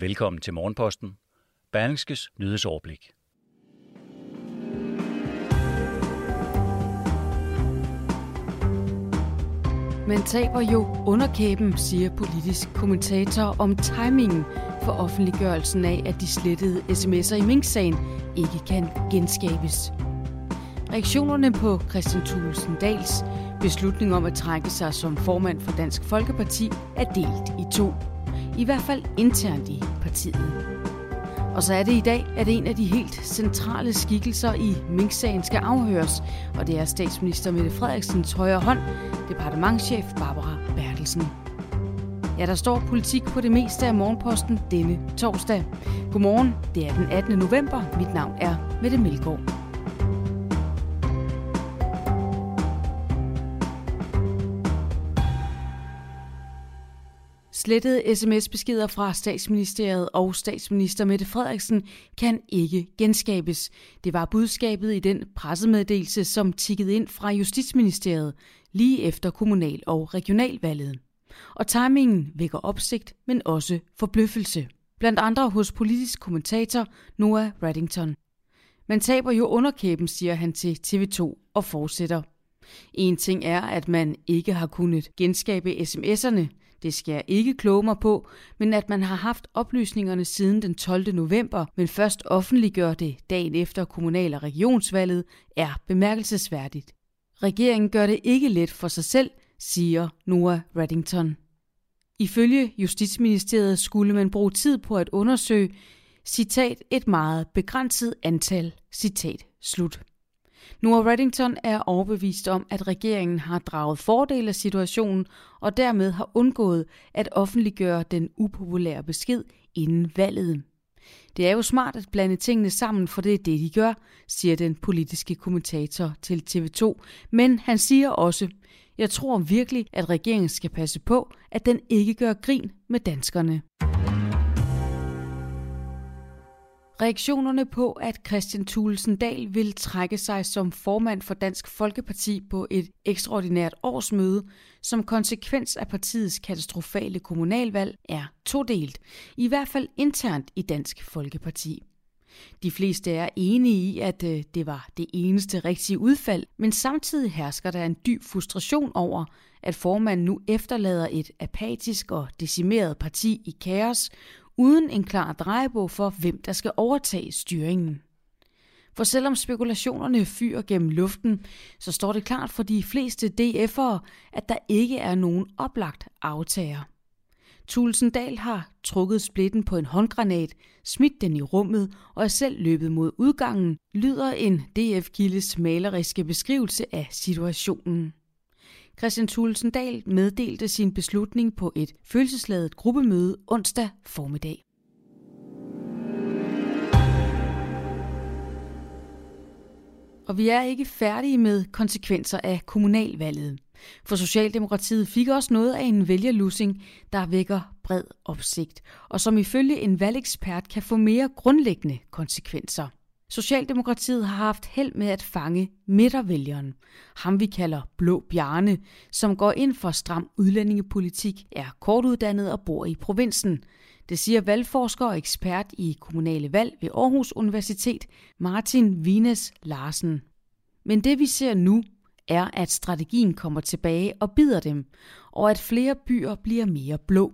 Velkommen til Morgenposten. Berlingskes nyhedsoverblik. Man taber jo underkæben, siger politisk kommentator om timingen for offentliggørelsen af, at de slettede sms'er i Mink-sagen ikke kan genskabes. Reaktionerne på Christian Thulesen Dals beslutning om at trække sig som formand for Dansk Folkeparti er delt i to. I hvert fald internt i partiet. Og så er det i dag, at en af de helt centrale skikkelser i Mink-sagen skal afhøres, og det er statsminister Mette Frederiksens højre hånd, departementschef Barbara Bertelsen. Ja, der står politik på det meste af morgenposten denne torsdag. Godmorgen, det er den 18. november. Mit navn er Mette Melgaard. Slettede sms-beskeder fra statsministeriet og statsminister Mette Frederiksen kan ikke genskabes. Det var budskabet i den pressemeddelelse, som tikkede ind fra Justitsministeriet lige efter kommunal- og regionalvalget. Og timingen vækker opsigt, men også forbløffelse. Blandt andre hos politisk kommentator Noah Reddington. Man taber jo underkæben, siger han til TV2 og fortsætter. En ting er, at man ikke har kunnet genskabe sms'erne, det skal jeg ikke kloge mig på, men at man har haft oplysningerne siden den 12. november, men først offentliggør det dagen efter kommunal- og regionsvalget, er bemærkelsesværdigt. Regeringen gør det ikke let for sig selv, siger Noah Reddington. Ifølge Justitsministeriet skulle man bruge tid på at undersøge, citat, et meget begrænset antal, citat, slut. Noah Reddington er overbevist om, at regeringen har draget fordel af situationen og dermed har undgået at offentliggøre den upopulære besked inden valget. Det er jo smart at blande tingene sammen, for det er det, de gør, siger den politiske kommentator til TV2. Men han siger også, jeg tror virkelig, at regeringen skal passe på, at den ikke gør grin med danskerne. Reaktionerne på, at Christian Thulesen Dahl vil trække sig som formand for Dansk Folkeparti på et ekstraordinært årsmøde som konsekvens af partiets katastrofale kommunalvalg, er todelt, i hvert fald internt i Dansk Folkeparti. De fleste er enige i, at øh, det var det eneste rigtige udfald, men samtidig hersker der en dyb frustration over, at formanden nu efterlader et apatisk og decimeret parti i kaos, uden en klar drejebog for, hvem der skal overtage styringen. For selvom spekulationerne fyrer gennem luften, så står det klart for de fleste DF'ere, at der ikke er nogen oplagt aftager. Tulsendal har trukket splitten på en håndgranat, smidt den i rummet og er selv løbet mod udgangen, lyder en DF-kildes maleriske beskrivelse af situationen. Christian Thulesen Dahl meddelte sin beslutning på et følelsesladet gruppemøde onsdag formiddag. Og vi er ikke færdige med konsekvenser af kommunalvalget. For Socialdemokratiet fik også noget af en vælgerlussing, der vækker bred opsigt, og som ifølge en valgekspert kan få mere grundlæggende konsekvenser. Socialdemokratiet har haft held med at fange midtervælgeren. Ham vi kalder Blå Bjarne, som går ind for stram udlændingepolitik, er kortuddannet og bor i provinsen. Det siger valgforsker og ekspert i kommunale valg ved Aarhus Universitet, Martin Vines Larsen. Men det vi ser nu, er, at strategien kommer tilbage og bider dem, og at flere byer bliver mere blå.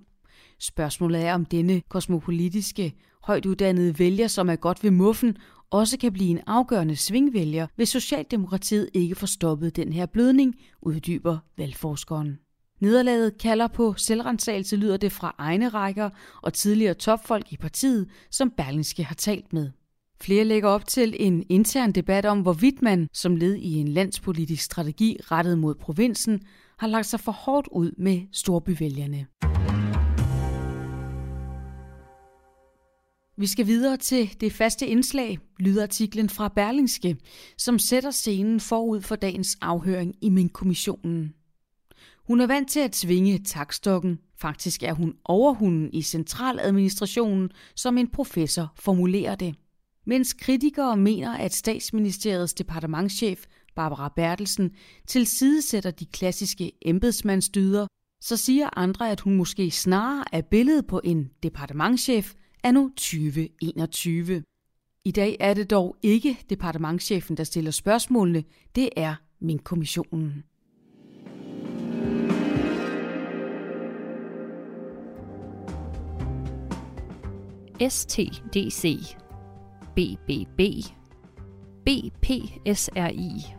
Spørgsmålet er, om denne kosmopolitiske, højt uddannede vælger, som er godt ved muffen, også kan blive en afgørende svingvælger, hvis Socialdemokratiet ikke får stoppet den her blødning, uddyber valgforskeren. Nederlaget kalder på selvrensagelse, lyder det fra egne rækker og tidligere topfolk i partiet, som Berlingske har talt med. Flere lægger op til en intern debat om, hvorvidt man, som led i en landspolitisk strategi rettet mod provinsen, har lagt sig for hårdt ud med storbyvælgerne. Vi skal videre til det faste indslag, lydartiklen fra Berlingske, som sætter scenen forud for dagens afhøring i min kommissionen. Hun er vant til at svinge takstokken. Faktisk er hun overhunden i centraladministrationen, som en professor formulerer det. Mens kritikere mener, at statsministeriets departementschef Barbara Bertelsen tilsidesætter de klassiske embedsmandsdyder, så siger andre, at hun måske snarere er billedet på en departementschef anno 2021. I dag er det dog ikke departementschefen, der stiller spørgsmålene, det er min kommissionen. STDC, BBB, BPSRI.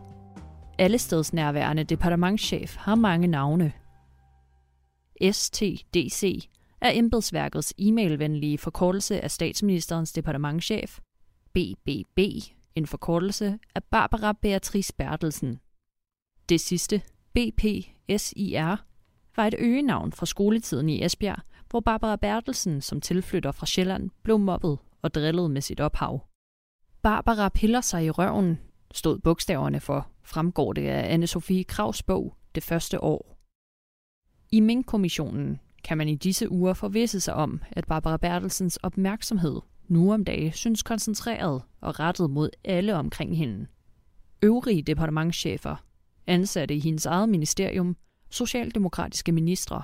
Alle stedsnærværende departementschef har mange navne. STDC er embedsværkets e-mailvenlige forkortelse af statsministerens departementschef. BBB, en forkortelse af Barbara Beatrice Bertelsen. Det sidste, BPSIR, var et øgenavn fra skoletiden i Esbjerg, hvor Barbara Bertelsen som tilflytter fra Sjælland blev mobbet og drillet med sit ophav. Barbara piller sig i røven, stod bogstaverne for, fremgår det af anne Sofie Kravs bog Det første år. I Mink-kommissionen kan man i disse uger forvisse sig om, at Barbara Bertelsens opmærksomhed nu om dagen synes koncentreret og rettet mod alle omkring hende. Øvrige departementschefer, ansatte i hendes eget ministerium, socialdemokratiske ministre.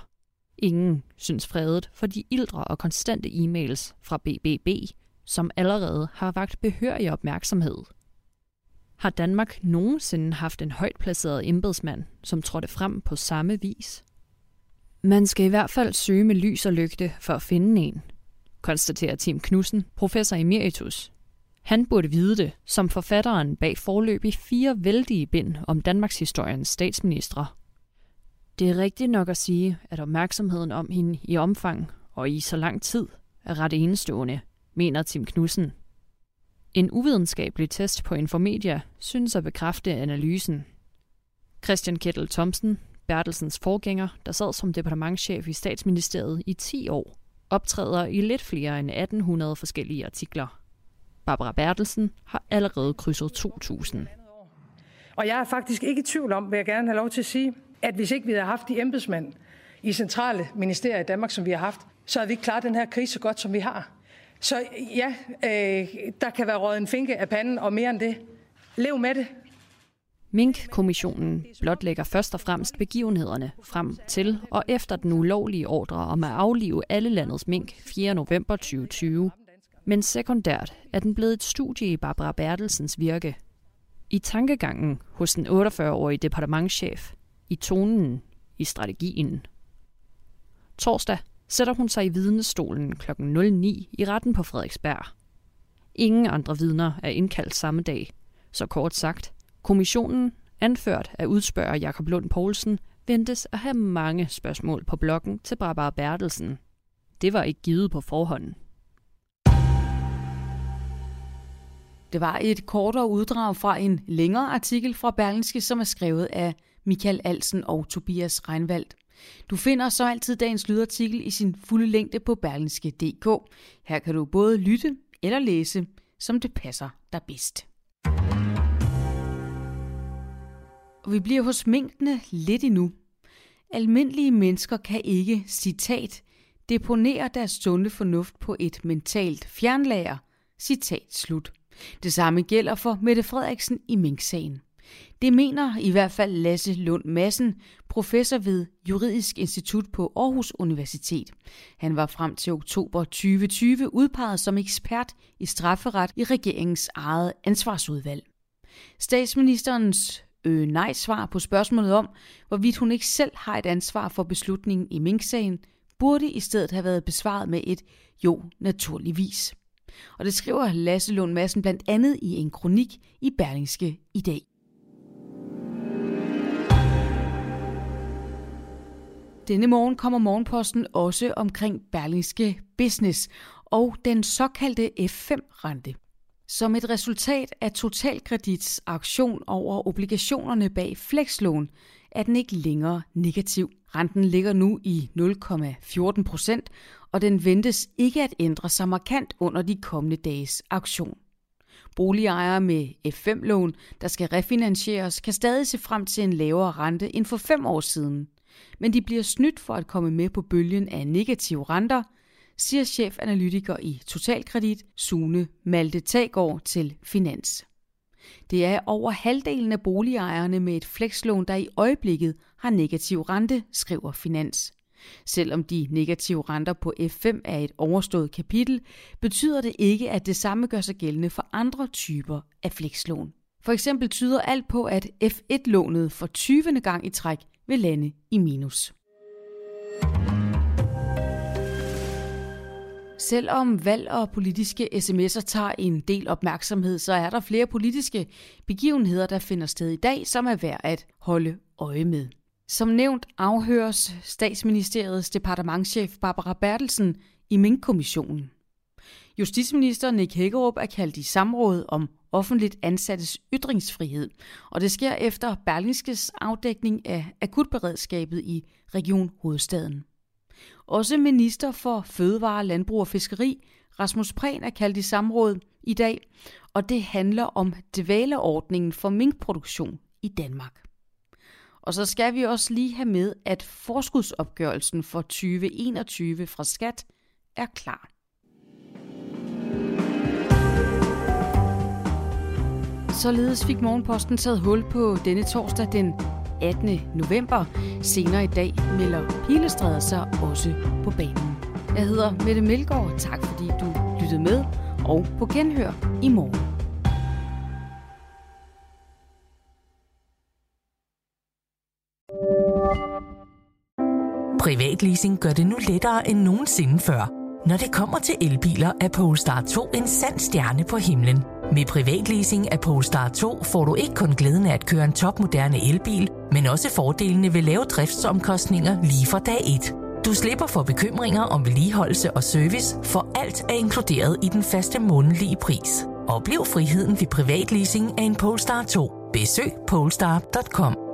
Ingen synes fredet for de ildre og konstante e-mails fra BBB, som allerede har vagt behørig opmærksomhed. Har Danmark nogensinde haft en højt placeret embedsmand, som trådte frem på samme vis? Man skal i hvert fald søge med lys og lygte for at finde en, konstaterer Tim Knudsen, professor emeritus. Han burde vide det, som forfatteren bag forløb fire vældige bind om Danmarks historiens statsministre. Det er rigtigt nok at sige, at opmærksomheden om hende i omfang og i så lang tid er ret enestående, mener Tim Knudsen. En uvidenskabelig test på Infomedia synes at bekræfte analysen. Christian Kettel Thomsen, Bertelsens forgænger, der sad som departementschef i statsministeriet i 10 år, optræder i lidt flere end 1800 forskellige artikler. Barbara Bertelsen har allerede krydset 2000. Og jeg er faktisk ikke i tvivl om, vil jeg gerne have lov til at sige, at hvis ikke vi havde haft de embedsmænd i centrale ministerier i Danmark, som vi har haft, så havde vi ikke klaret den her krise så godt, som vi har. Så ja, øh, der kan være råd en finke af panden, og mere end det. Lev med det. Mink-kommissionen blotlægger først og fremmest begivenhederne frem til og efter den ulovlige ordre om at aflive alle landets mink 4. november 2020. Men sekundært er den blevet et studie i Barbara Bertelsens virke. I tankegangen hos den 48-årige departementschef, i tonen, i strategien. Torsdag sætter hun sig i vidnestolen kl. 09 i retten på Frederiksberg. Ingen andre vidner er indkaldt samme dag, så kort sagt – Kommissionen, anført af udspørger Jakob Lund Poulsen, ventes at have mange spørgsmål på blokken til Barbara Bertelsen. Det var ikke givet på forhånd. Det var et kortere uddrag fra en længere artikel fra Berlingske, som er skrevet af Michael Alsen og Tobias Reinvald. Du finder så altid dagens lydartikel i sin fulde længde på berlingske.dk. Her kan du både lytte eller læse, som det passer dig bedst. Og vi bliver hos mængdene lidt endnu. Almindelige mennesker kan ikke, citat, deponere deres sunde fornuft på et mentalt fjernlager, citat slut. Det samme gælder for Mette Frederiksen i Mink-sagen. Det mener i hvert fald Lasse Lund Madsen, professor ved Juridisk Institut på Aarhus Universitet. Han var frem til oktober 2020 udpeget som ekspert i strafferet i regeringens eget ansvarsudvalg. Statsministerens øh, nej-svar på spørgsmålet om, hvorvidt hun ikke selv har et ansvar for beslutningen i Mink-sagen, burde i stedet have været besvaret med et jo, naturligvis. Og det skriver Lasse Lund Madsen blandt andet i en kronik i Berlingske i dag. Denne morgen kommer Morgenposten også omkring Berlingske Business og den såkaldte F5-rente. Som et resultat af Totalkredits auktion over obligationerne bag flekslån, er den ikke længere negativ. Renten ligger nu i 0,14 procent, og den ventes ikke at ændre sig markant under de kommende dages auktion. Boligejere med F5-lån, der skal refinansieres, kan stadig se frem til en lavere rente end for fem år siden. Men de bliver snydt for at komme med på bølgen af negative renter, siger chefanalytiker i Totalkredit, Sune Malte Tagård til Finans. Det er over halvdelen af boligejerne med et flekslån, der i øjeblikket har negativ rente, skriver Finans. Selvom de negative renter på F5 er et overstået kapitel, betyder det ikke, at det samme gør sig gældende for andre typer af flekslån. For eksempel tyder alt på, at F1-lånet for 20. gang i træk vil lande i minus. Selvom valg og politiske sms'er tager en del opmærksomhed, så er der flere politiske begivenheder, der finder sted i dag, som er værd at holde øje med. Som nævnt afhøres statsministeriets departementschef Barbara Bertelsen i Mink-kommissionen. Justitsminister Nick Hækkerup er kaldt i samråd om offentligt ansattes ytringsfrihed, og det sker efter Berlingskes afdækning af akutberedskabet i Region Hovedstaden. Også minister for Fødevare, Landbrug og Fiskeri, Rasmus Prehn, er kaldt i samråd i dag, og det handler om dvaleordningen for minkproduktion i Danmark. Og så skal vi også lige have med, at forskudsopgørelsen for 2021 fra Skat er klar. Således fik Morgenposten taget hul på denne torsdag den 18. november. Senere i dag melder Pilestræder sig også på banen. Jeg hedder Mette Melgaard. Tak fordi du lyttede med, og på genhør i morgen. Privatleasing gør det nu lettere end nogensinde før. Når det kommer til elbiler, er Polestar 2 en sand stjerne på himlen. Med privatleasing af Polestar 2 får du ikke kun glæden af at køre en topmoderne elbil, men også fordelene ved lave driftsomkostninger lige fra dag 1. Du slipper for bekymringer om vedligeholdelse og service, for alt er inkluderet i den faste månedlige pris. Oplev friheden ved privatleasing af en Polestar 2. Besøg polestar.com.